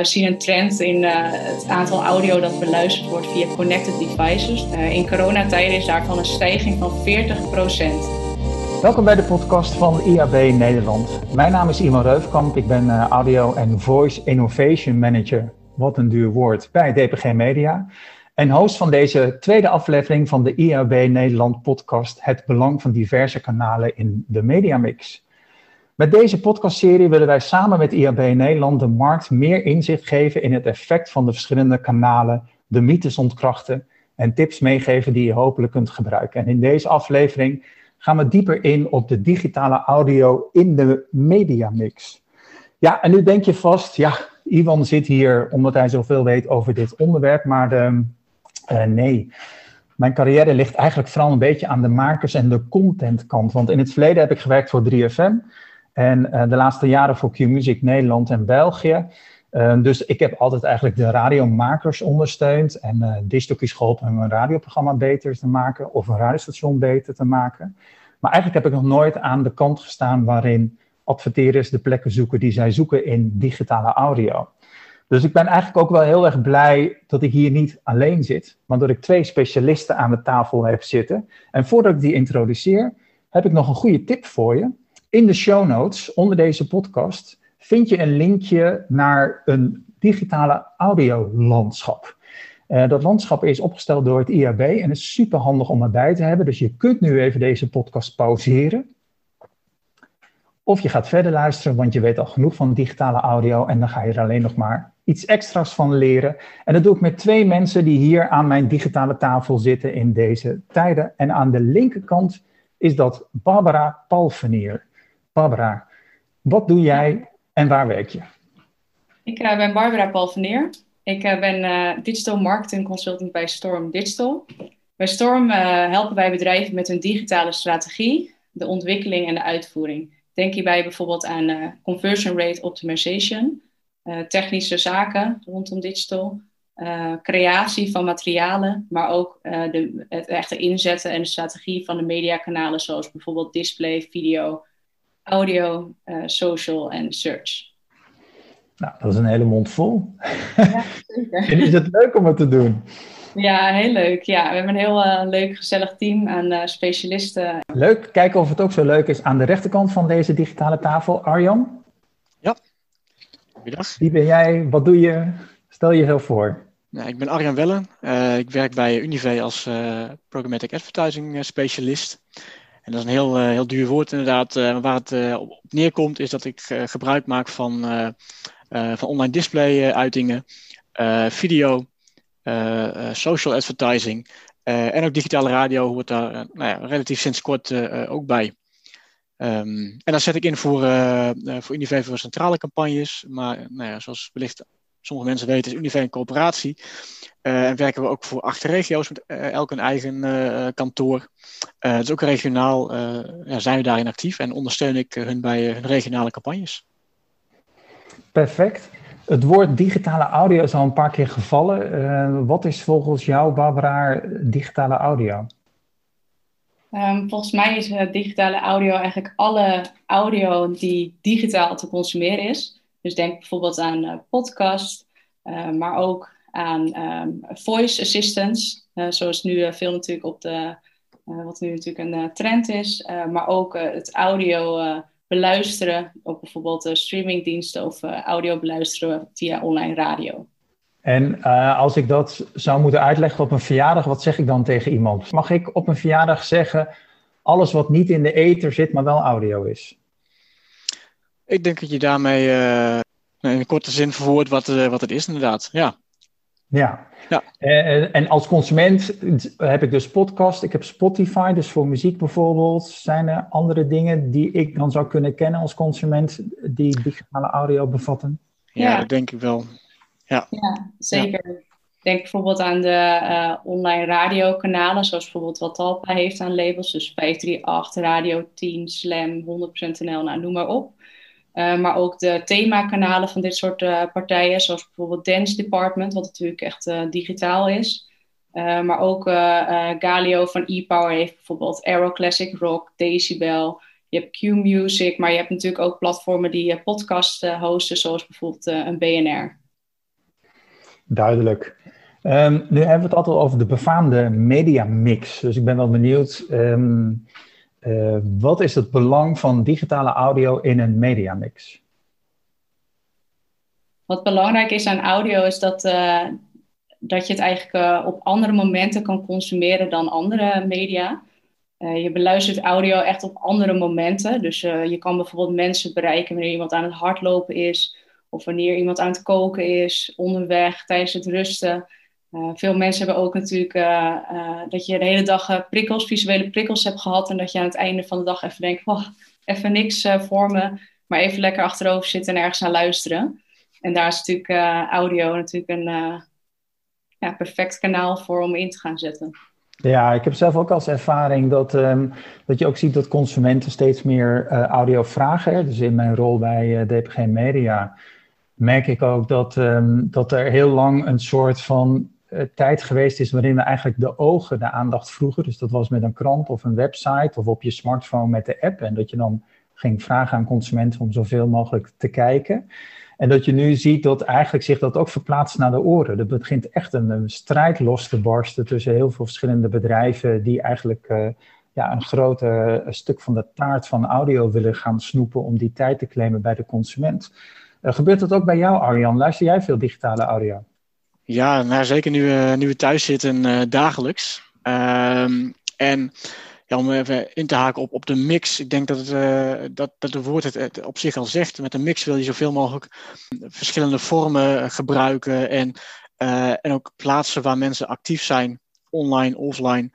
We zien een trend in uh, het aantal audio dat beluisterd wordt via connected devices. Uh, in coronatijden is daarvan een stijging van 40%. Welkom bij de podcast van IAB Nederland. Mijn naam is Iman Reufkamp. Ik ben uh, Audio en Voice Innovation Manager, wat een duur woord, bij DPG Media. En host van deze tweede aflevering van de IAB Nederland podcast Het Belang van diverse kanalen in de mediamix. Met deze podcastserie willen wij samen met IAB Nederland de markt meer inzicht geven in het effect van de verschillende kanalen, de mythes ontkrachten en tips meegeven die je hopelijk kunt gebruiken. En in deze aflevering gaan we dieper in op de digitale audio in de mediamix. Ja, en nu denk je vast, ja, Ivan zit hier omdat hij zoveel weet over dit onderwerp, maar de, uh, nee. Mijn carrière ligt eigenlijk vooral een beetje aan de makers- en de contentkant. Want in het verleden heb ik gewerkt voor 3FM. En uh, de laatste jaren voor Q-Music Nederland en België. Uh, dus ik heb altijd eigenlijk de radiomakers ondersteund. En uh, discjockeys geholpen om een radioprogramma beter te maken. Of een radiostation beter te maken. Maar eigenlijk heb ik nog nooit aan de kant gestaan waarin adverteerders de plekken zoeken die zij zoeken in digitale audio. Dus ik ben eigenlijk ook wel heel erg blij dat ik hier niet alleen zit, maar dat ik twee specialisten aan de tafel heb zitten. En voordat ik die introduceer, heb ik nog een goede tip voor je. In de show notes onder deze podcast vind je een linkje naar een digitale audiolandschap. Uh, dat landschap is opgesteld door het IAB en is super handig om erbij te hebben. Dus je kunt nu even deze podcast pauzeren. Of je gaat verder luisteren, want je weet al genoeg van digitale audio en dan ga je er alleen nog maar iets extra's van leren. En dat doe ik met twee mensen die hier aan mijn digitale tafel zitten in deze tijden. En aan de linkerkant is dat Barbara Palvenier. Barbara, wat doe jij en waar werk je? Ik uh, ben Barbara Palvenier. Ik uh, ben uh, Digital Marketing Consultant bij Storm Digital. Bij Storm helpen wij bedrijven met hun digitale strategie, de ontwikkeling en de uitvoering. Denk hierbij bijvoorbeeld aan conversion rate optimization, technische zaken rondom digital, creatie van materialen, maar ook de, het echte inzetten en de strategie van de mediakanalen zoals bijvoorbeeld display, video, audio, uh, social en search. Nou, dat is een hele mond vol. Ja, zeker. en is het leuk om het te doen? Ja, heel leuk. Ja, we hebben een heel uh, leuk, gezellig team aan uh, specialisten. Leuk. Kijken of het ook zo leuk is aan de rechterkant van deze digitale tafel. Arjan? Ja. Goedendag. Wie ben jij? Wat doe je? Stel jezelf voor. Nou, ik ben Arjan Wellen. ik werk bij Unive als Programmatic Advertising Specialist. En dat is een heel, uh, heel duur woord inderdaad. Uh, waar het uh, op neerkomt is dat ik gebruik maak van, van online display uitingen, video, social advertising en ook digitale radio hoort daar nou ja, relatief sinds kort ook bij. Um, en dat zet ik in voor, Unive voor centrale campagnes. Maar nou ja, zoals wellicht sommige mensen weten is Unive een coöperatie. Uh, en werken we ook voor acht regio's met uh, elk een eigen uh, kantoor. dus ook regionaal ja, zijn we daarin actief en ondersteun ik hun bij hun regionale campagnes. Perfect. Het woord digitale audio is al een paar keer gevallen. wat is volgens jou, Barbara, digitale audio? Um, volgens mij is digitale audio eigenlijk alle audio die digitaal te consumeren is. Dus denk bijvoorbeeld aan podcast, maar ook aan um, voice assistants, uh, zoals nu veel natuurlijk op de, wat nu natuurlijk een trend is, maar ook het audio beluisteren op bijvoorbeeld streamingdiensten of audio beluisteren via online radio. En als ik dat zou moeten uitleggen op een verjaardag, wat zeg ik dan tegen iemand? Mag ik op een verjaardag zeggen alles wat niet in de ether zit, maar wel audio is? Ik denk dat je daarmee in een korte zin verwoordt wat, wat het is, inderdaad. Ja. Ja. ja. Uh, en als consument heb ik dus podcast, ik heb Spotify, dus voor muziek bijvoorbeeld. Zijn er andere dingen die ik dan zou kunnen kennen als consument die digitale audio bevatten? Ja, ja. dat denk ik wel. Ja, ja zeker. Ja. Denk bijvoorbeeld aan de uh, online radiokanalen, zoals bijvoorbeeld wat Talpa heeft aan labels. Dus 538, Radio 10, Slam, 100% NL, nou, noem maar op. Uh, maar ook de themakanalen van dit soort uh, partijen, zoals bijvoorbeeld Dance Department, wat natuurlijk echt uh, digitaal is. maar ook Galio van ePower heeft bijvoorbeeld Aero Classic Rock, Decibel. Je hebt Q-Music, maar je hebt natuurlijk ook platformen die podcast hosten, zoals bijvoorbeeld een BNR. Duidelijk. Ehm, nu hebben we het altijd over de befaamde mediamix. Dus ik ben wel benieuwd, ehm, eh, wat is het belang van digitale audio in een mediamix? Wat belangrijk is aan audio is dat, uh, dat je het eigenlijk uh, op andere momenten kan consumeren dan andere media. je beluistert audio echt op andere momenten. Dus je kan bijvoorbeeld mensen bereiken wanneer iemand aan het hardlopen is, of wanneer iemand aan het koken is, onderweg, tijdens het rusten. Uh, veel mensen hebben ook natuurlijk uh, uh, dat je de hele dag prikkels, visuele prikkels hebt gehad. En dat je aan het einde van de dag even denkt, oh, even niks voor me. Maar even lekker achterover zitten en ergens naar luisteren. En daar is natuurlijk audio natuurlijk een ja, perfect kanaal voor om in te gaan zetten. Ja, ik heb zelf ook als ervaring dat, um, dat je ook ziet dat consumenten steeds meer audio vragen. Dus in mijn rol bij DPG Media merk ik ook dat, um, dat er heel lang een soort van tijd geweest is waarin we eigenlijk de ogen de aandacht vroegen. Dus dat was met een krant of een website of op je smartphone met de app. En dat je dan ging vragen aan consumenten om zoveel mogelijk te kijken. En dat je nu ziet dat eigenlijk zich dat ook verplaatst naar de oren. Er begint echt een, strijd los te barsten tussen heel veel verschillende bedrijven die eigenlijk uh, ja, een groot uh, stuk van de taart van audio willen gaan snoepen om die tijd te claimen bij de consument. Gebeurt dat ook bij jou, Arjan? Luister jij veel digitale audio? Ja, nou, zeker nu, we thuis zitten uh, dagelijks. Um, en om even in te haken op, op de mix. Ik denk dat, het, uh, dat, dat het woord het, het, op zich al zegt. Met een mix wil je zoveel mogelijk verschillende vormen gebruiken. En, en ook plaatsen waar mensen actief zijn, online, offline.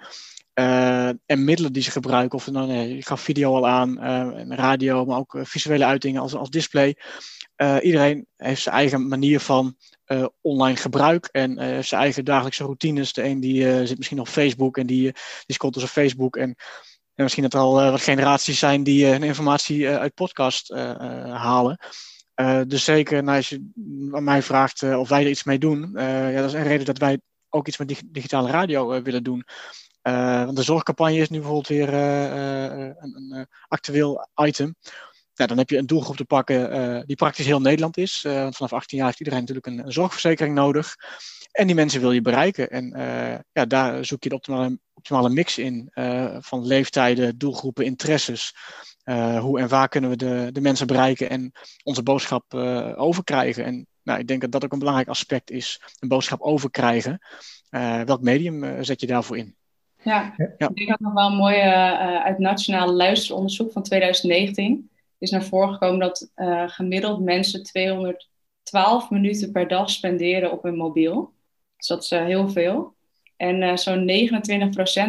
En middelen die ze gebruiken. Of nou, nee, ik gaf video al aan, radio, maar ook visuele uitingen als, als display. iedereen heeft zijn eigen manier van uh, online gebruik en uh, zijn eigen dagelijkse routines. De een die uh, zit misschien op Facebook en die, die scrolt dus op Facebook. En, en misschien dat er al wat generaties zijn die hun informatie uit podcast halen. dus zeker nou, als je aan mij vraagt of wij er iets mee doen, ja, dat is een reden dat wij ook iets met dig digitale radio willen doen. Want de zorgcampagne is nu bijvoorbeeld weer een, een actueel item. Dan heb je een doelgroep te pakken die praktisch heel Nederland is. Want vanaf 18 jaar heeft iedereen natuurlijk een, zorgverzekering nodig. En die mensen wil je bereiken. En ja, daar zoek je de optimale, optimale mix in van leeftijden, doelgroepen, interesses. hoe en waar kunnen we de, de mensen bereiken en onze boodschap overkrijgen. En nou, ik denk dat dat ook een belangrijk aspect is. Een boodschap overkrijgen. welk medium zet je daarvoor in? Ja, ja, ik denk dat nog wel een mooie uit nationaal luisteronderzoek van 2019 is naar voren gekomen dat uh, gemiddeld mensen 212 minuten per dag spenderen op hun mobiel. Dus dat is uh, heel veel. En zo'n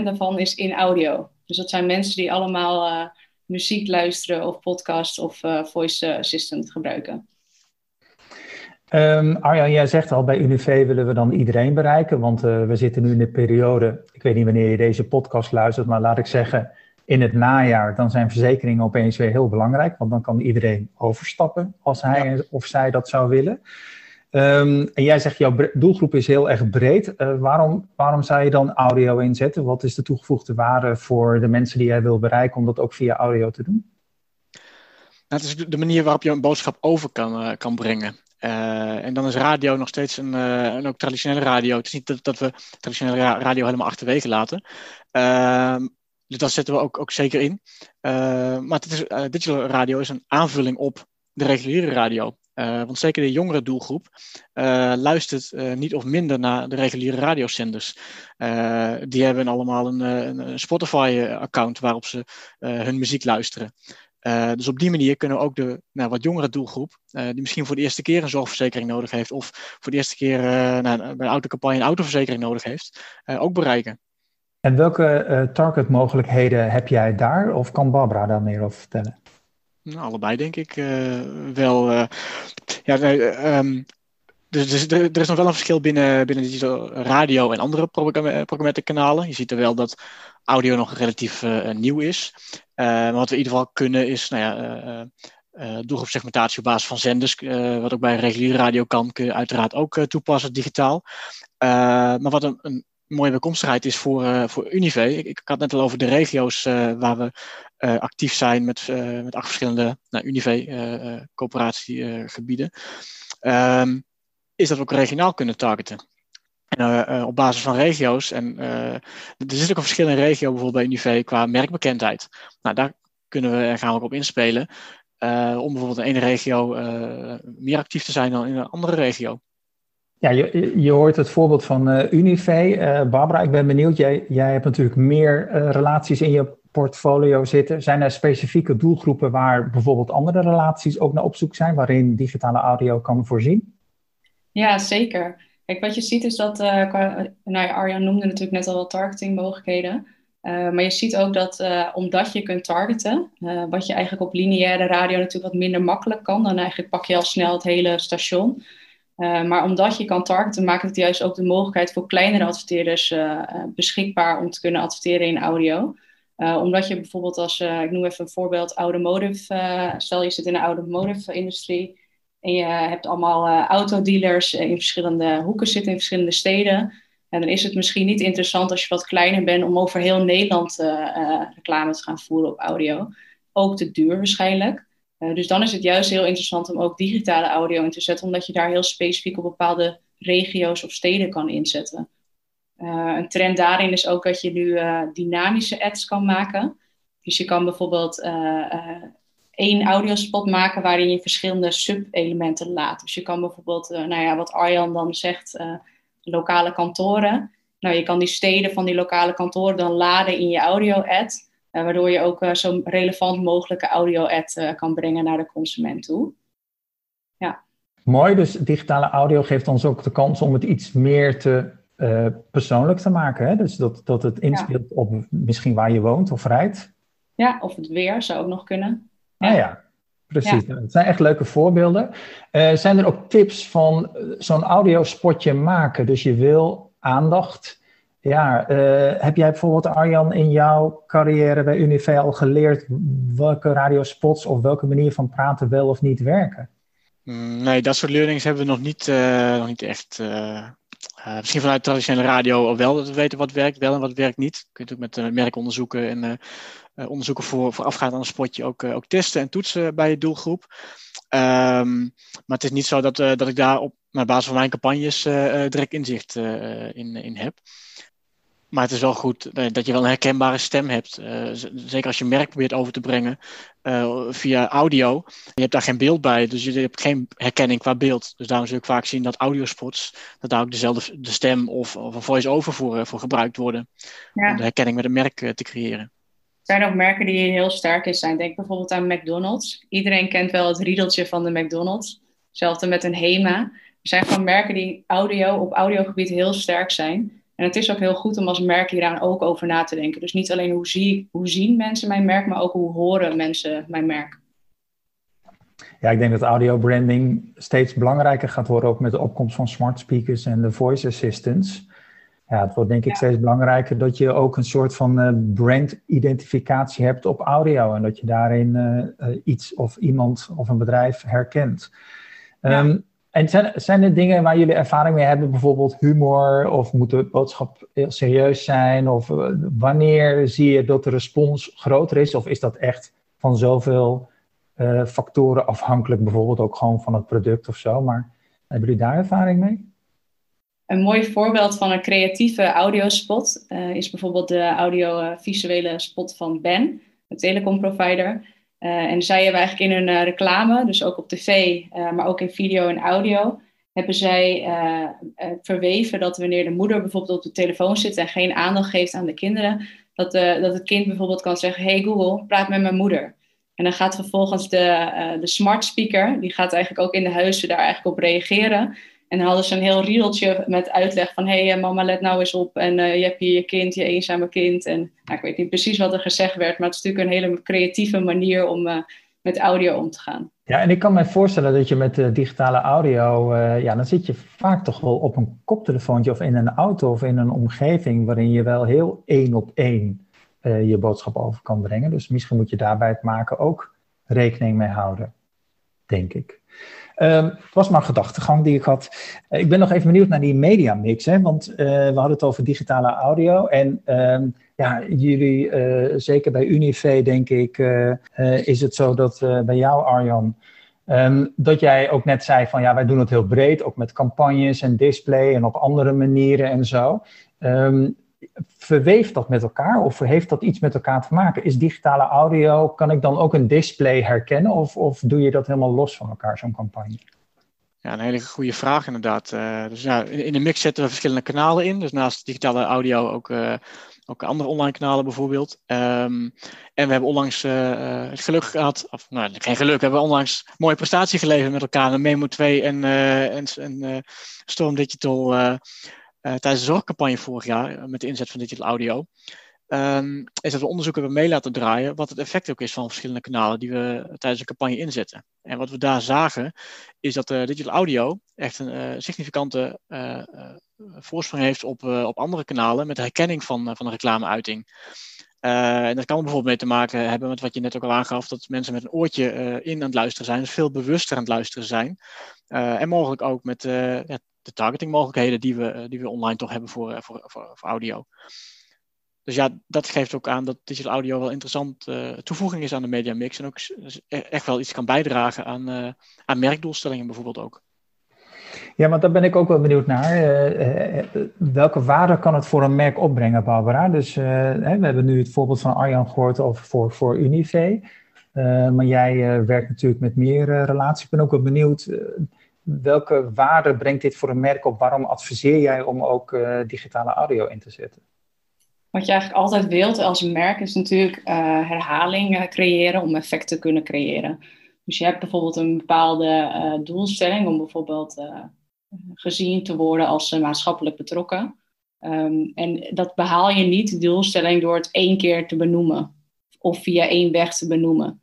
29% daarvan is in audio. Dus dat zijn mensen die allemaal muziek luisteren of podcast of voice assistant gebruiken. Um, Arjan, jij zegt al, bij UNIV willen we dan iedereen bereiken, want we zitten nu in de periode, ik weet niet wanneer je deze podcast luistert, maar laat ik zeggen, in het najaar, dan zijn verzekeringen opeens weer heel belangrijk, want dan kan iedereen overstappen als hij of zij dat zou willen. Um, en jij zegt, jouw doelgroep is heel erg breed. Uh, waarom, waarom zou je dan audio inzetten? Wat is de toegevoegde waarde voor de mensen die jij wil bereiken om dat ook via audio te doen? Nou, het is de manier waarop je een boodschap over kan, uh, kan brengen. Uh, en dan is radio nog steeds een, en ook traditionele radio. Het is niet dat, we traditionele radio helemaal achterwege laten. Ehm, dus dat zetten we ook, ook zeker in. Uh, maar het is, uh, digital radio is een aanvulling op de reguliere radio. Uh, want zeker de jongere doelgroep luistert niet of minder naar de reguliere radiozenders. die hebben allemaal een, een Spotify-account waarop ze hun muziek luisteren. Dus op die manier kunnen we ook de nou, wat jongere doelgroep, die misschien voor de eerste keer een zorgverzekering nodig heeft, of voor de eerste keer nou, bij een autocampagne een autoverzekering nodig heeft, ook bereiken. En welke uh, targetmogelijkheden heb jij daar? Of kan Barbara daar meer over vertellen? Nou, allebei denk ik uh, wel. Uh, ja, um, dus, dus er, is nog wel een verschil binnen, binnen digital radio en andere programmatische kanalen. Je ziet er wel dat audio nog relatief nieuw is. maar wat we in ieder geval kunnen is, nou ja, uh, op basis van zenders, wat ook bij reguliere radio kan, kun je uiteraard ook toepassen digitaal. maar wat een, een mooie bijkomstigheid is voor, voor Unive. Ik, ik, had net al over de regio's waar we actief zijn met, met acht verschillende nou, Unive coöperatiegebieden. Um, is dat we ook regionaal kunnen targeten. En, op basis van regio's. En er zit ook een verschil in regio, bijvoorbeeld bij Unive, qua merkbekendheid. Nou, daar kunnen we en gaan we ook op inspelen. om bijvoorbeeld in ene regio meer actief te zijn dan in een andere regio. Ja, je, je hoort het voorbeeld van Unive. Barbara, ik ben benieuwd. Jij, jij hebt natuurlijk meer relaties in je portfolio zitten. Zijn er specifieke doelgroepen waar bijvoorbeeld andere relaties ook naar op zoek zijn, waarin digitale audio kan voorzien? Ja, zeker. Kijk, wat je ziet is dat, uh, nou ja, Arjan noemde natuurlijk net al wat targetingmogelijkheden. Uh, maar je ziet ook dat uh, omdat je kunt targeten, wat je eigenlijk op lineaire radio natuurlijk wat minder makkelijk kan, dan eigenlijk pak je al snel het hele station. maar omdat je kan targeten, maakt het juist ook de mogelijkheid voor kleinere adverteerders beschikbaar om te kunnen adverteren in audio. Omdat je bijvoorbeeld als, ik noem even een voorbeeld, automotive, stel je zit in de automotive industrie en je hebt allemaal autodealers in verschillende hoeken zitten, in verschillende steden. En dan is het misschien niet interessant als je wat kleiner bent om over heel Nederland reclame te gaan voeren op audio. Ook te duur waarschijnlijk. dus dan is het juist heel interessant om ook digitale audio in te zetten, omdat je daar heel specifiek op bepaalde regio's of steden kan inzetten. Een trend daarin is ook dat je nu dynamische ads kan maken. Dus je kan bijvoorbeeld één audiospot maken waarin je verschillende sub-elementen laat. Dus je kan bijvoorbeeld, nou ja, wat Arjan dan zegt, lokale kantoren. Nou, je kan die steden van die lokale kantoren dan laden in je audio-ad. waardoor je ook zo relevant mogelijke audio-ad kan brengen naar de consument toe. Ja. Mooi, dus digitale audio geeft ons ook de kans om het iets meer te persoonlijk te maken. Hè? Dus dat, dat het inspeelt op misschien waar je woont of rijdt. Ja, of het weer zou ook nog kunnen. Ja, ah, ja. precies. Ja. Het zijn echt leuke voorbeelden. Uh, zijn er ook tips van eh, zo'n audiospotje maken? Dus je wil aandacht. Ja, uh, heb jij bijvoorbeeld, Arjan, in jouw carrière bij Unive al geleerd welke radiospots of welke manier van praten wel of niet werken? Mm, nee, dat soort learnings hebben we nog niet, nog niet echt uh, misschien vanuit traditionele radio wel dat we weten wat werkt wel en wat werkt niet. Je kunt ook met uh, merkonderzoeken en uh, onderzoeken voor, voorafgaand aan een spotje ook, ook testen en toetsen bij je doelgroep. Um, maar het is niet zo dat, dat ik daar op basis van mijn campagnes direct inzicht in, in heb. Maar het is wel goed eh, dat je wel een herkenbare stem hebt. Uh, zeker als je merk probeert over te brengen uh, via audio. Je hebt daar geen beeld bij, dus je hebt geen herkenning qua beeld. Dus daarom zul ik vaak zien dat audiospots, dat daar ook dezelfde de stem of, of een voice-over voor, voor gebruikt worden. Ja. Om de herkenning met een merk te creëren. Er zijn ook merken die heel sterk in zijn. Denk bijvoorbeeld aan McDonald's. Iedereen kent wel het riedeltje van de McDonald's. Hetzelfde met een HEMA. Er zijn gewoon merken die audio op audiogebied heel sterk zijn. En het is ook heel goed om als merk hieraan ook over na te denken. Dus niet alleen hoe, zie, hoe zien mensen mijn merk, maar ook hoe horen mensen mijn merk. Ja, ik denk dat audio branding steeds belangrijker gaat worden, ook met de opkomst van smart speakers en de voice assistants. Ja, het wordt denk ik steeds belangrijker dat je ook een soort van uh, brandidentificatie hebt op audio en dat je daarin uh, iets of iemand of een bedrijf herkent. Ja. En zijn, zijn er dingen waar jullie ervaring mee hebben, bijvoorbeeld humor of moet de boodschap heel serieus zijn? Of uh, wanneer zie je dat de respons groter is? Of is dat echt van zoveel uh, factoren afhankelijk, bijvoorbeeld ook gewoon van het product of zo? Maar hebben jullie daar ervaring mee? Een mooi voorbeeld van een creatieve audiospot uh, is bijvoorbeeld de audiovisuele spot van Ben, de telecomprovider. Uh, en zij hebben eigenlijk in hun uh, reclame, dus ook op tv, uh, maar ook in video en audio, hebben zij verweven dat wanneer de moeder bijvoorbeeld op de telefoon zit en geen aandacht geeft aan de kinderen, dat, dat het kind bijvoorbeeld kan zeggen: Hey Google, praat met mijn moeder. En dan gaat vervolgens de, de smart speaker, die gaat eigenlijk ook in de huizen daar eigenlijk op reageren. En dan hadden ze een heel riedeltje met uitleg van... hé hey, mama, let nou eens op en uh, je hebt hier je kind, je eenzame kind. En nou, ik weet niet precies wat er gezegd werd... maar het is natuurlijk een hele creatieve manier om uh, met audio om te gaan. Ja, en ik kan me voorstellen dat je met digitale audio... Ja, dan zit je vaak toch wel op een koptelefoontje of in een auto... of in een omgeving waarin je wel heel één op één je boodschap over kan brengen. Dus misschien moet je daarbij het maken ook rekening mee houden, denk ik. Um, het was maar een gedachtegang die ik had. Uh, ik ben nog even benieuwd naar die mediamix, hè, want uh, we hadden het over digitale audio. En um, ja, jullie, uh, zeker bij Unive, denk ik, is het zo dat bij jou, Arjan, Ehm, dat jij ook net zei van ja, wij doen het heel breed, ook met campagnes en display en op andere manieren en zo. Verweeft dat met elkaar of heeft dat iets met elkaar te maken? Is digitale audio, kan ik dan ook een display herkennen of, of doe je dat helemaal los van elkaar, zo'n campagne? Ja, een hele goede vraag inderdaad. Uh, dus ja, in, de mix zetten we verschillende kanalen in. Dus naast digitale audio ook, uh, ook andere online kanalen bijvoorbeeld. Um, en we hebben onlangs uh, het geluk gehad, of nou, geen geluk, we hebben onlangs een mooie prestatie geleverd met elkaar. Memo 2 en, en, en Storm Digital tijdens de zorgcampagne vorig jaar met de inzet van digital audio. Um, is dat we onderzoek hebben mee laten draaien wat het effect ook is van verschillende kanalen die we tijdens de campagne inzetten. En wat we daar zagen, is dat uh, digital audio echt een significante voorsprong heeft op, op andere kanalen met de herkenning van, van een reclameuiting. en dat kan bijvoorbeeld mee te maken hebben met wat je net ook al aangaf, dat mensen met een oortje in aan het luisteren zijn, dus veel bewuster aan het luisteren zijn. en mogelijk ook met de targetingmogelijkheden die we, die we online toch hebben voor, voor, voor, voor audio. Dus ja, dat geeft ook aan dat digital audio wel interessant uh, toevoeging is aan de media mix. En ook e-, echt wel iets kan bijdragen aan, aan merkdoelstellingen bijvoorbeeld ook. Ja, want daar ben ik ook wel benieuwd naar. Welke waarde kan het voor een merk opbrengen, Barbara? Dus we hebben nu het voorbeeld van Arjan gehoord over voor, voor Unive. maar jij werkt natuurlijk met meer relaties. Ik ben ook wel benieuwd. Welke waarde brengt dit voor een merk op? Waarom adviseer jij om ook digitale audio in te zetten? Wat je eigenlijk altijd wilt als merk is natuurlijk uh, herhaling creëren om effect te kunnen creëren. Dus je hebt bijvoorbeeld een bepaalde doelstelling om bijvoorbeeld gezien te worden als maatschappelijk betrokken. Um, en dat behaal je niet, de doelstelling, door het één keer te benoemen of via één weg te benoemen.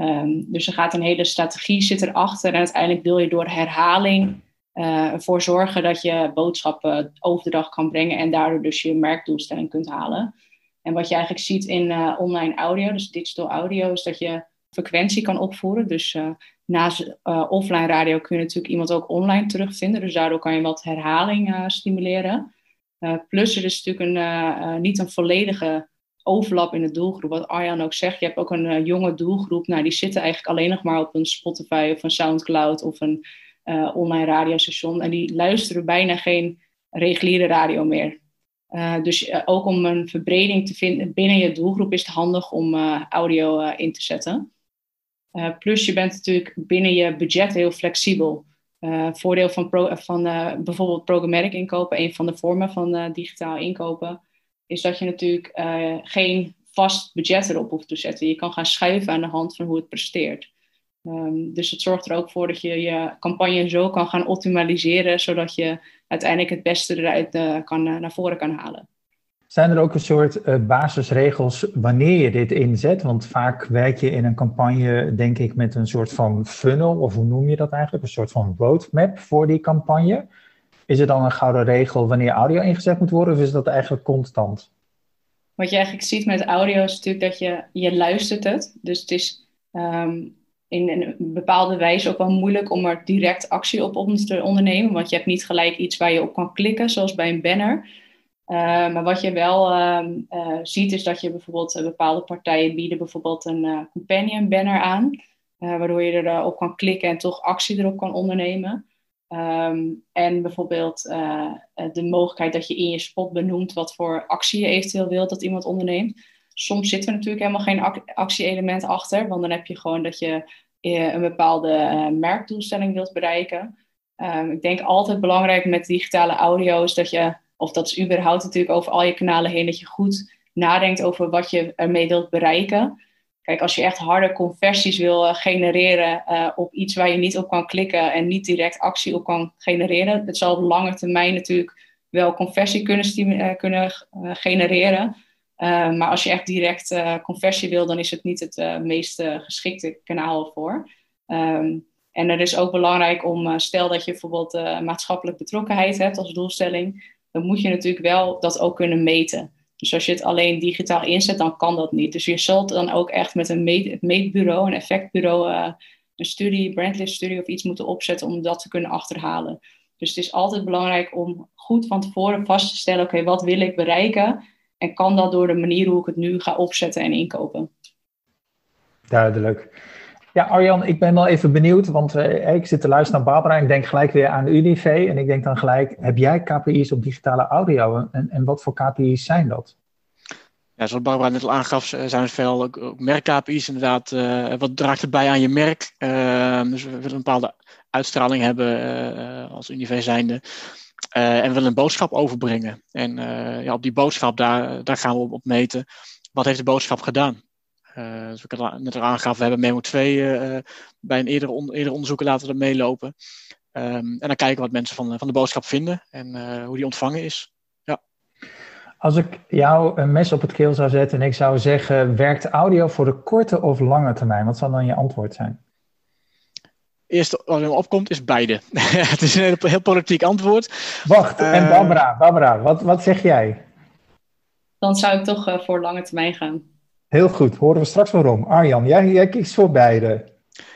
Um, dus er gaat een hele strategie zit erachter en uiteindelijk wil je door herhaling uh, ervoor zorgen dat je boodschappen over kan brengen en daardoor dus je merkdoelstelling kunt halen. En wat je eigenlijk ziet in uh, online audio, dus digital audio, is dat je frequentie kan opvoeren. Dus uh, naast offline radio kun je natuurlijk iemand ook online terugvinden. Dus daardoor kan je wat herhaling stimuleren. plus er is natuurlijk een, niet een volledige overlap in de doelgroep. Wat Arjan ook zegt, je hebt ook een jonge doelgroep. Nou, die zitten eigenlijk alleen nog maar op een Spotify of een Soundcloud of een uh, online radiostation. En die luisteren bijna geen reguliere radio meer. Uh, dus ook om een verbreding te vinden binnen je doelgroep is het handig om audio in te zetten. plus je bent natuurlijk binnen je budget heel flexibel. voordeel van, pro, van bijvoorbeeld programmatic inkopen, een van de vormen van digitaal inkopen, is dat je natuurlijk geen vast budget erop hoeft te zetten. Je kan gaan schuiven aan de hand van hoe het presteert. Um, dus het zorgt er ook voor dat je je campagne zo kan gaan optimaliseren, zodat je uiteindelijk het beste eruit uh, kan, uh, naar voren kan halen. Zijn er ook een soort basisregels wanneer je dit inzet? Want vaak werk je in een campagne, denk ik, met een soort van funnel, of hoe noem je dat eigenlijk? Een soort van roadmap voor die campagne. Is er dan een gouden regel wanneer audio ingezet moet worden, of is dat eigenlijk constant? Wat je eigenlijk ziet met audio is natuurlijk dat je, je luistert het. Dus het is um, in een bepaalde wijze ook wel moeilijk om er direct actie op te ondernemen. Want je hebt niet gelijk iets waar je op kan klikken, zoals bij een banner. Uh, maar wat je wel uh, uh, ziet, is dat je bijvoorbeeld eh, bepaalde partijen bieden bijvoorbeeld een companion banner aan. waardoor je erop kan klikken en toch actie erop kan ondernemen. Um, en bijvoorbeeld de mogelijkheid dat je in je spot benoemt wat voor actie je eventueel wilt dat iemand onderneemt. Soms zit er natuurlijk helemaal geen actie-element achter, want dan heb je gewoon dat je eh, een bepaalde merkdoelstelling wilt bereiken. Um, ik denk altijd belangrijk met digitale audio is dat je, of dat is überhaupt natuurlijk over al je kanalen heen, dat je goed nadenkt over wat je ermee wilt bereiken. Kijk, als je echt harde conversies wil uh, genereren uh, op iets waar je niet op kan klikken en niet direct actie op kan genereren, het zal op lange termijn natuurlijk wel conversie kunnen, kunnen genereren. Maar als je echt direct conversie wil, dan is het niet het meest geschikte kanaal voor. Um, en het is ook belangrijk om, stel dat je bijvoorbeeld maatschappelijk betrokkenheid hebt als doelstelling, dan moet je natuurlijk wel dat ook kunnen meten. Dus als je het alleen digitaal inzet, dan kan dat niet. Dus je zult dan ook echt met een meet, meetbureau, een effectbureau, een studie, brandlist studie of iets moeten opzetten om dat te kunnen achterhalen. Dus het is altijd belangrijk om goed van tevoren vast te stellen, oké, wat wil ik bereiken? En kan dat door de manier hoe ik het nu ga opzetten en inkopen? Duidelijk. Ja, Arjan, ik ben wel even benieuwd, want uh, ik zit te luisteren naar Barbara en ik denk gelijk weer aan Univ. En ik denk dan gelijk, heb jij KPI's op digitale audio en, en wat voor KPI's zijn dat? Ja, zoals Barbara net al aangaf, zijn er veel ook merk-KPI's inderdaad. Wat draagt erbij aan je merk? Dus we willen een bepaalde uitstraling hebben als Univ zijnde. en we willen een boodschap overbrengen. En ja, op die boodschap, daar, daar gaan we op meten. Wat heeft de boodschap gedaan? Uh, zoals ik net al aangaf, we hebben Memo 2 uh, bij een eerder, on, eerder onderzoek laten we meelopen. Um, en dan kijken wat mensen van, van de boodschap vinden en uh, hoe die ontvangen is. Ja. Als ik jou een mes op het keel zou zetten en ik zou zeggen, werkt audio voor de korte of lange termijn? Wat zou dan je antwoord zijn? Eerst wat er opkomt is beide. het is een heel, heel politiek antwoord. Wacht, en Barbara, Barbara wat, wat zeg jij? Dan zou ik toch voor lange termijn gaan. Heel goed, horen we straks waarom. Arjan, jij, jij kiest voor beide.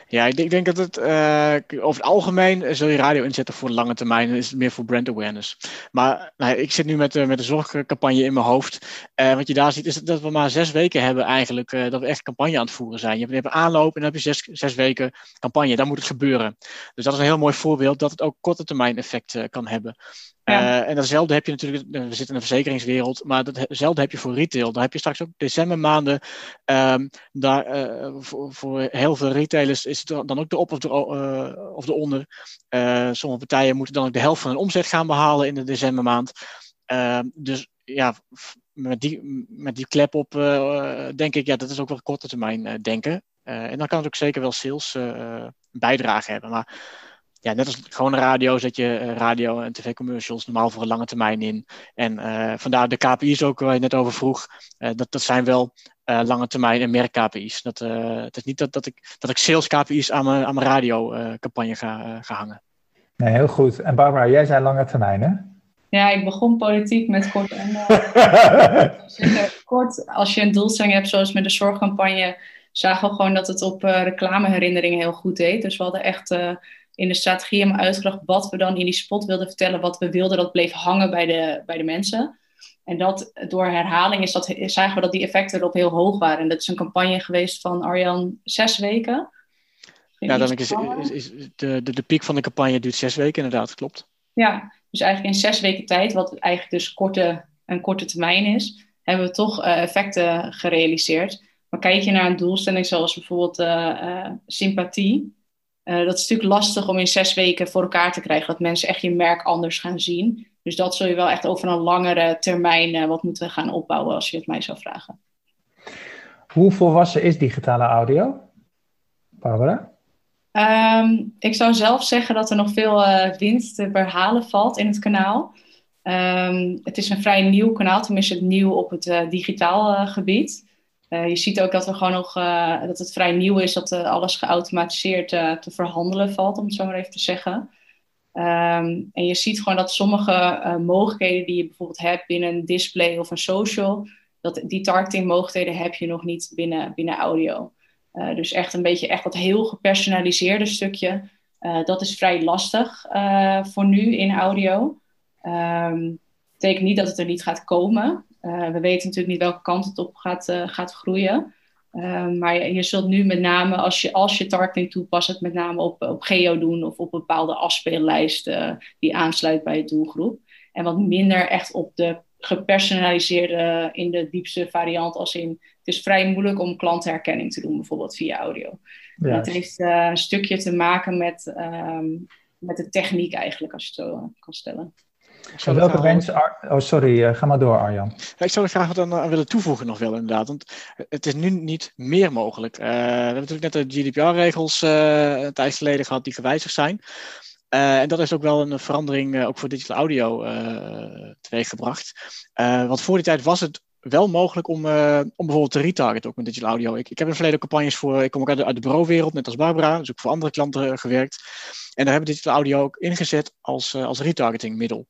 Ja, ik denk, ik denk dat het uh, over het algemeen zul je radio inzetten voor de lange termijn. is het meer voor brand awareness. Maar nou, ik zit nu met, uh, met de zorgcampagne in mijn hoofd. Uh, wat je daar ziet is dat we maar zes weken hebben eigenlijk. dat we echt campagne aan het voeren zijn. Je hebt, hebt aanloop en dan heb je zes, zes weken campagne. Dan moet het gebeuren. Dus dat is een heel mooi voorbeeld dat het ook korte termijn effect kan hebben. Uh, en datzelfde heb je natuurlijk, we zitten in de verzekeringswereld, maar datzelfde heb je voor retail. Dan heb je straks ook decembermaanden. Um, daar, uh, voor, heel veel retailers is het dan ook de op of de, of de onder. sommige partijen moeten dan ook de helft van hun omzet gaan behalen in de decembermaand. Ehm, dus ja, met die, met die klep op denk ik, ja, dat is ook wel korte termijn denken. en dan kan het ook zeker wel sales bijdrage hebben. Maar ja, net als gewone radio zet je uh, radio en tv-commercials normaal voor een lange termijn in. En uh, vandaar de KPI's ook waar je net over vroeg. Uh, dat, dat zijn wel lange termijn en merk KPI's. Dat, het is niet dat, dat, ik, dat ik sales KPI's aan mijn, aan mijn radiocampagne ga, ga hangen. Nee, heel goed. En Barbara, jij zei lange termijn, hè? Ja, ik begon politiek met kort en kort. Als je een doelstelling hebt, zoals met de zorgcampagne, zagen we gewoon dat het op reclameherinneringen heel goed deed. Dus we hadden echt in de strategie helemaal uitgedacht wat we dan in die spot wilden vertellen, wat we wilden dat bleef hangen bij de, bij de mensen. En dat door herhaling is dat, zagen we dat die effecten erop heel hoog waren. En dat is een campagne geweest van Arjan zes weken. Ja, dan is, is, is de, de, de piek van de campagne duurt zes weken, inderdaad, klopt. Ja, dus eigenlijk in zes weken tijd, wat eigenlijk dus korte, een korte termijn is, hebben we toch uh, effecten gerealiseerd. Maar kijk je naar een doelstelling zoals bijvoorbeeld uh, uh, sympathie, uh, dat is natuurlijk lastig om in zes weken voor elkaar te krijgen. Dat mensen echt je merk anders gaan zien. Dus dat zul je wel echt over een langere termijn uh, wat moeten gaan opbouwen als je het mij zou vragen. Hoe volwassen is digitale audio? Barbara? Um, ik zou zelf zeggen dat er nog veel uh, winst te behalen valt in het kanaal. Um, het is een vrij nieuw kanaal, tenminste nieuw op het digitaal gebied. Uh, je ziet ook dat, we gewoon nog, uh, dat het vrij nieuw is dat uh, alles geautomatiseerd te verhandelen valt, om het zo maar even te zeggen. Um, en je ziet gewoon dat sommige mogelijkheden die je bijvoorbeeld hebt binnen een display of een social, dat die targeting mogelijkheden heb je nog niet binnen, binnen audio. dus echt een beetje echt wat heel gepersonaliseerde stukje. dat is vrij lastig voor nu in audio. Um, betekent niet dat het er niet gaat komen. Uh, we weten natuurlijk niet welke kant het op gaat, uh, gaat groeien. Uh, maar je, je, zult nu met name, als je, als je targeting toepast, het met name op, op geo doen of op bepaalde afspeellijsten die aansluit bij je doelgroep. En wat minder echt op de gepersonaliseerde, in de diepste variant, als in het is vrij moeilijk om klantherkenning te doen, bijvoorbeeld via audio. Ja. Dat heeft een stukje te maken met, um, met de techniek eigenlijk, als je het zo kan stellen. Welke mensen... Oh, sorry. Uh, ga maar door, Arjan. Ja, ik zou er graag wat aan, aan, willen toevoegen nog wel, inderdaad. Want het is nu niet meer mogelijk. Uh, we hebben natuurlijk net de GDPR-regels uh, een tijd geleden gehad die gewijzigd zijn. en dat is ook wel een verandering ook voor digital audio teweeggebracht. want voor die tijd was het wel mogelijk om, om bijvoorbeeld te retargeten ook met digital audio. Ik, ik heb in verleden campagnes voor, ik kom ook uit de, bureauwereld, net als Barbara, dus ook voor andere klanten gewerkt. En daar hebben digital audio ook ingezet als, als retargeting middel.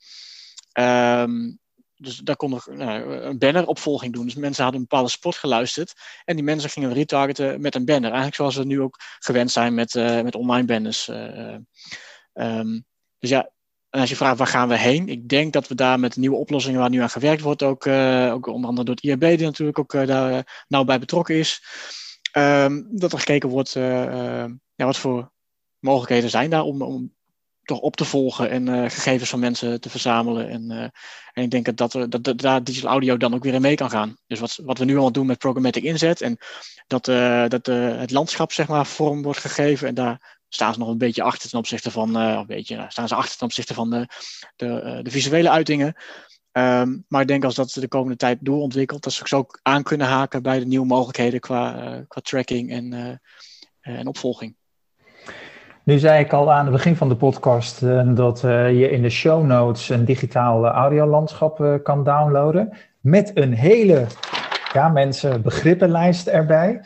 Um, dus daar kon nog nou, een banneropvolging doen. Dus mensen hadden een bepaalde spot geluisterd. En die mensen gingen retargeten met een banner. Eigenlijk zoals we nu ook gewend zijn met, uh, met online banners. Uh, um, dus ja, en als je vraagt waar gaan we heen? Ik denk dat we daar met nieuwe oplossingen waar nu aan gewerkt wordt, ook, uh, ook onder andere door het IAB, die natuurlijk ook daar nauw bij betrokken is. Ehm, dat er gekeken wordt ja, wat voor mogelijkheden zijn daar om, om toch op te volgen en gegevens van mensen te verzamelen. En, en ik denk dat, dat, dat, daar digital audio dan ook weer in mee kan gaan. Dus wat, wat we nu al doen met programmatic inzet en dat, dat het landschap zeg maar vorm wordt gegeven en daar staan ze nog een beetje achter ten opzichte van, een beetje, nou, staan ze achter ten opzichte van de, de, de visuele uitingen. Um, maar ik denk als dat de komende tijd doorontwikkelt, dat ze ook aan kunnen haken bij de nieuwe mogelijkheden qua, qua tracking en, en opvolging. Nu zei ik al aan het begin van de podcast dat je in de show notes een digitaal uh, audiolandschap kan downloaden. Met een hele, ja mensen, begrippenlijst erbij.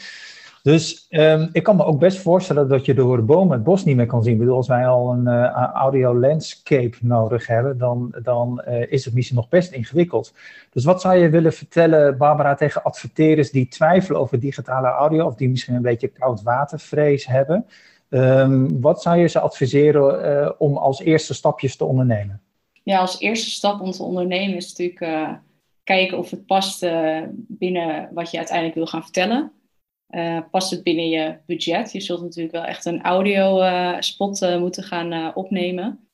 Dus um, ik kan me ook best voorstellen dat je door de bomen het bos niet meer kan zien. Ik bedoel, als wij al een audio landscape nodig hebben, dan, dan is het misschien nog best ingewikkeld. Dus wat zou je willen vertellen, Barbara, tegen adverteerders die twijfelen over digitale audio of die misschien een beetje koudwatervrees hebben? Um, wat zou je ze adviseren uh, om als eerste stapjes te ondernemen? Ja, als eerste stap om te ondernemen is natuurlijk uh, kijken of het past uh, binnen wat je uiteindelijk wil gaan vertellen. Past het binnen je budget? Je zult natuurlijk wel echt een audio spot moeten gaan opnemen.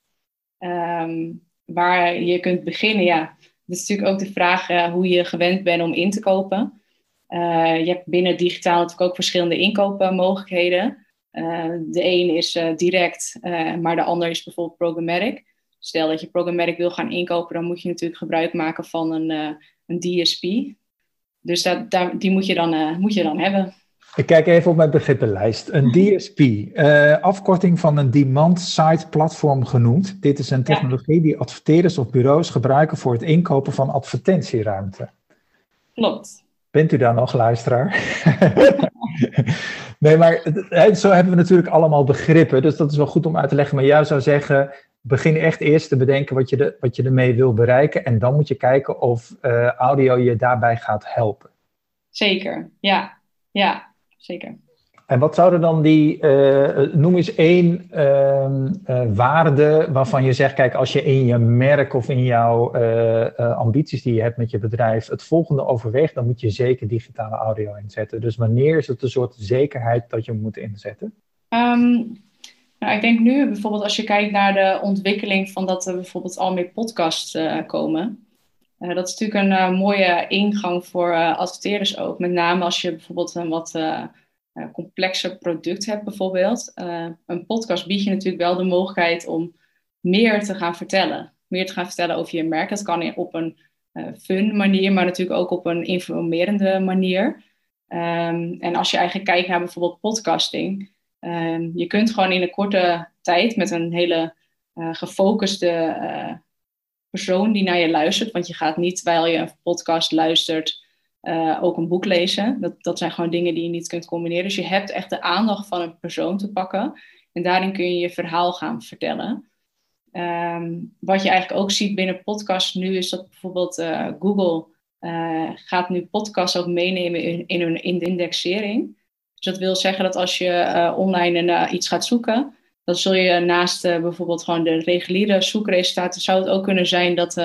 Um, waar je kunt beginnen, ja, dat is natuurlijk ook de vraag hoe je gewend bent om in te kopen. je hebt binnen digitaal natuurlijk ook verschillende inkoopmogelijkheden. De een is direct, maar de ander is bijvoorbeeld programmatic. Stel dat je programmatic wil gaan inkopen, dan moet je natuurlijk gebruik maken van een, een DSP. Dus daar, die moet je, dan, moet je dan hebben. Ik kijk even op mijn begrippenlijst. Een DSP, afkorting van een Demand Side Platform genoemd. Dit is een technologie ja. die adverteerders of bureaus gebruiken voor het inkopen van advertentieruimte. Klopt. Bent u daar nog, luisteraar? nee, maar zo hebben we natuurlijk allemaal begrippen. Dus dat is wel goed om uit te leggen. Maar jij zou zeggen, begin echt eerst te bedenken wat je, de, wat je ermee wil bereiken. En dan moet je kijken of uh, audio je daarbij gaat helpen. Zeker, ja. Ja, zeker. En wat zouden dan die, uh, noem eens één uh, uh, waarde waarvan je zegt, kijk, als je in je merk of in jouw ambities die je hebt met je bedrijf het volgende overweegt, dan moet je zeker digitale audio inzetten. Dus wanneer is het een soort zekerheid dat je moet inzetten? Um, nou, ik denk nu bijvoorbeeld als je kijkt naar de ontwikkeling van dat er bijvoorbeeld al meer podcasts komen. Dat is natuurlijk een mooie ingang voor adverteerders ook. Met name als je bijvoorbeeld een wat uh, complexer product hebt bijvoorbeeld. Uh, een podcast biedt je natuurlijk wel de mogelijkheid om meer te gaan vertellen. Meer te gaan vertellen over je merk. Dat kan op een uh, fun manier, maar natuurlijk ook op een informerende manier. Um, en als je eigenlijk kijkt naar bijvoorbeeld podcasting. Um, je kunt gewoon in een korte tijd met een hele gefocuste persoon die naar je luistert. Want je gaat niet terwijl je een podcast luistert uh, ook een boek lezen. Dat, dat zijn gewoon dingen die je niet kunt combineren. Dus je hebt echt de aandacht van een persoon te pakken. En daarin kun je je verhaal gaan vertellen. Um, wat je eigenlijk ook ziet binnen podcasts nu is dat bijvoorbeeld uh, Google uh, gaat nu podcasts ook meenemen in, in hun in de indexering. Dus dat wil zeggen dat als je online iets gaat zoeken, dan zul je naast bijvoorbeeld gewoon de reguliere zoekresultaten, zou het ook kunnen zijn dat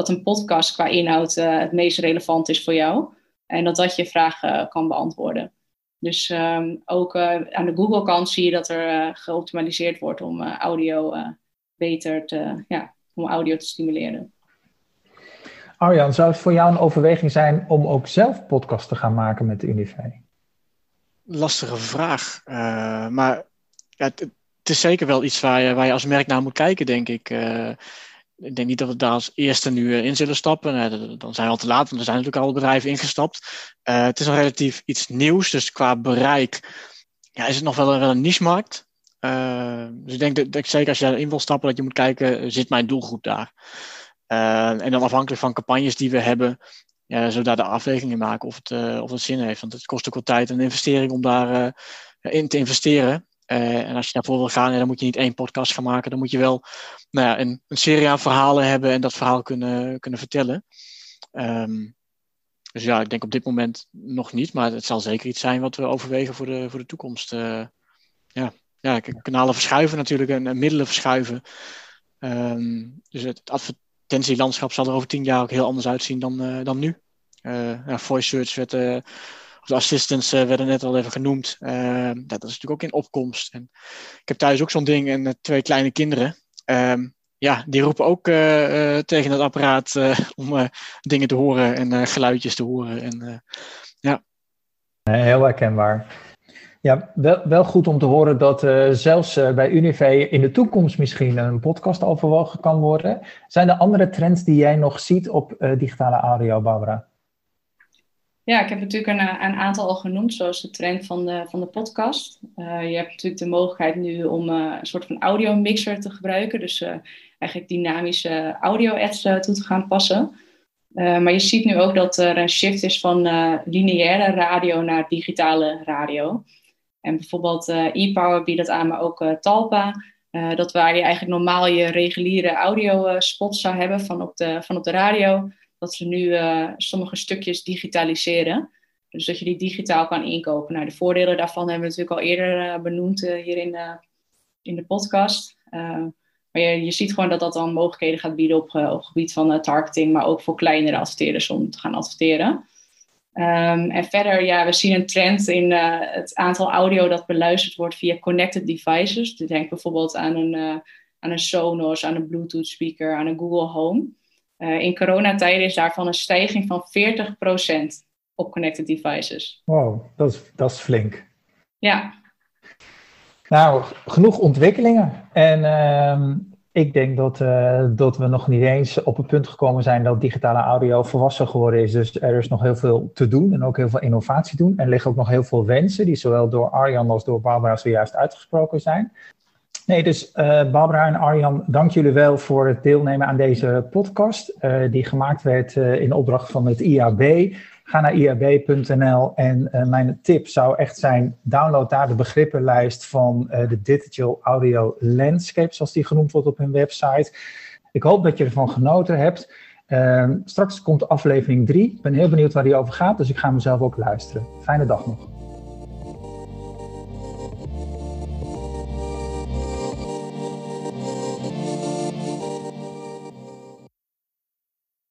dat een podcast qua inhoud uh, het meest relevant is voor jou. En dat dat je vragen uh, kan beantwoorden. Dus um, ook uh, aan de Google-kant zie je dat er geoptimaliseerd wordt om audio beter te, ja, om audio te stimuleren. Arjan, zou het voor jou een overweging zijn om ook zelf podcast te gaan maken met de Unive? Lastige vraag. maar ja, het, het, is zeker wel iets waar je, waar je als merk naar moet kijken, denk ik ik denk niet dat we daar als eerste nu eh, in zullen stappen. Uh, dan zijn we al te laat, want er zijn natuurlijk al bedrijven ingestapt. Uh, het is nog relatief iets nieuws, dus qua bereik ja, is het nog wel, wel een niche-markt. Dus ik denk dat, dat, zeker als je daarin wil stappen, dat je moet kijken, zit mijn doelgroep daar? en dan afhankelijk van campagnes die we hebben, ja, zullen daar de afwegingen maken of het, of het zin heeft. Want het kost ook wel tijd en investering om daarin in te investeren. Uh, en als je daarvoor wil gaan, dan moet je niet één podcast gaan maken. Dan moet je wel nou ja, een, een serie aan verhalen hebben en dat verhaal kunnen, kunnen vertellen. Um, dus ja, ik denk op dit moment nog niet, maar het zal zeker iets zijn wat we overwegen voor de, voor de toekomst. Uh, ja. ja, kanalen verschuiven natuurlijk en, en middelen verschuiven. Um, dus het, advertentielandschap zal er over tien jaar ook heel anders uitzien dan, uh, dan nu. ja, voice search werd de assistants werden net al even genoemd. Ehm, dat is natuurlijk ook in opkomst. En ik heb thuis ook zo'n ding en twee kleine kinderen. Ehm, ja, die roepen ook tegen het apparaat om dingen te horen en geluidjes te horen. En, ja. Heel herkenbaar. Ja, wel, wel goed om te horen dat zelfs bij Unive in de toekomst misschien een podcast overwogen kan worden. Zijn er andere trends die jij nog ziet op digitale audio, Barbara? Ja, ik heb natuurlijk een, een, aantal al genoemd, zoals de trend van de, van de podcast. je hebt natuurlijk de mogelijkheid nu om een soort van audio mixer te gebruiken. Dus eigenlijk dynamische audio-ads toe te gaan passen. maar je ziet nu ook dat er een shift is van lineaire radio naar digitale radio. En bijvoorbeeld e-power biedt dat aan, maar ook Talpa. Dat waar je eigenlijk normaal je reguliere audio-spots zou hebben van op, de, van op de radio, dat ze nu sommige stukjes digitaliseren. Dus dat je die digitaal kan inkopen. Nou, de voordelen daarvan hebben we natuurlijk al eerder benoemd hier in de, in de podcast. maar je, je ziet gewoon dat dat dan mogelijkheden gaat bieden op, het gebied van targeting, maar ook voor kleinere adverteerders om te gaan adverteren. Um, en verder, ja, we zien een trend in het aantal audio dat beluisterd wordt via connected devices. Dus denk bijvoorbeeld aan een, aan een Sonos, aan een Bluetooth speaker, aan een Google Home. Uh, in coronatijden is daarvan een stijging van 40% op connected devices. Wow, dat is, dat is flink. Ja. Nou, genoeg ontwikkelingen. En ehm, ik denk dat, uh, dat we nog niet eens op het punt gekomen zijn dat digitale audio volwassen geworden is. Dus er is nog heel veel te doen en ook heel veel innovatie doen. Er liggen ook nog heel veel wensen die zowel door Arjan als door Barbara zojuist uitgesproken zijn. Nee, dus uh, Barbara en Arjan, dank jullie wel voor het deelnemen aan deze podcast. Uh, die gemaakt werd in opdracht van het IAB. Ga naar iab.nl en mijn tip zou echt zijn: download daar de begrippenlijst van de Digital Audio Landscape, zoals die genoemd wordt op hun website. Ik hoop dat je ervan genoten hebt. Uh, straks komt aflevering 3. Ik ben heel benieuwd waar die over gaat, dus ik ga mezelf ook luisteren. Fijne dag nog.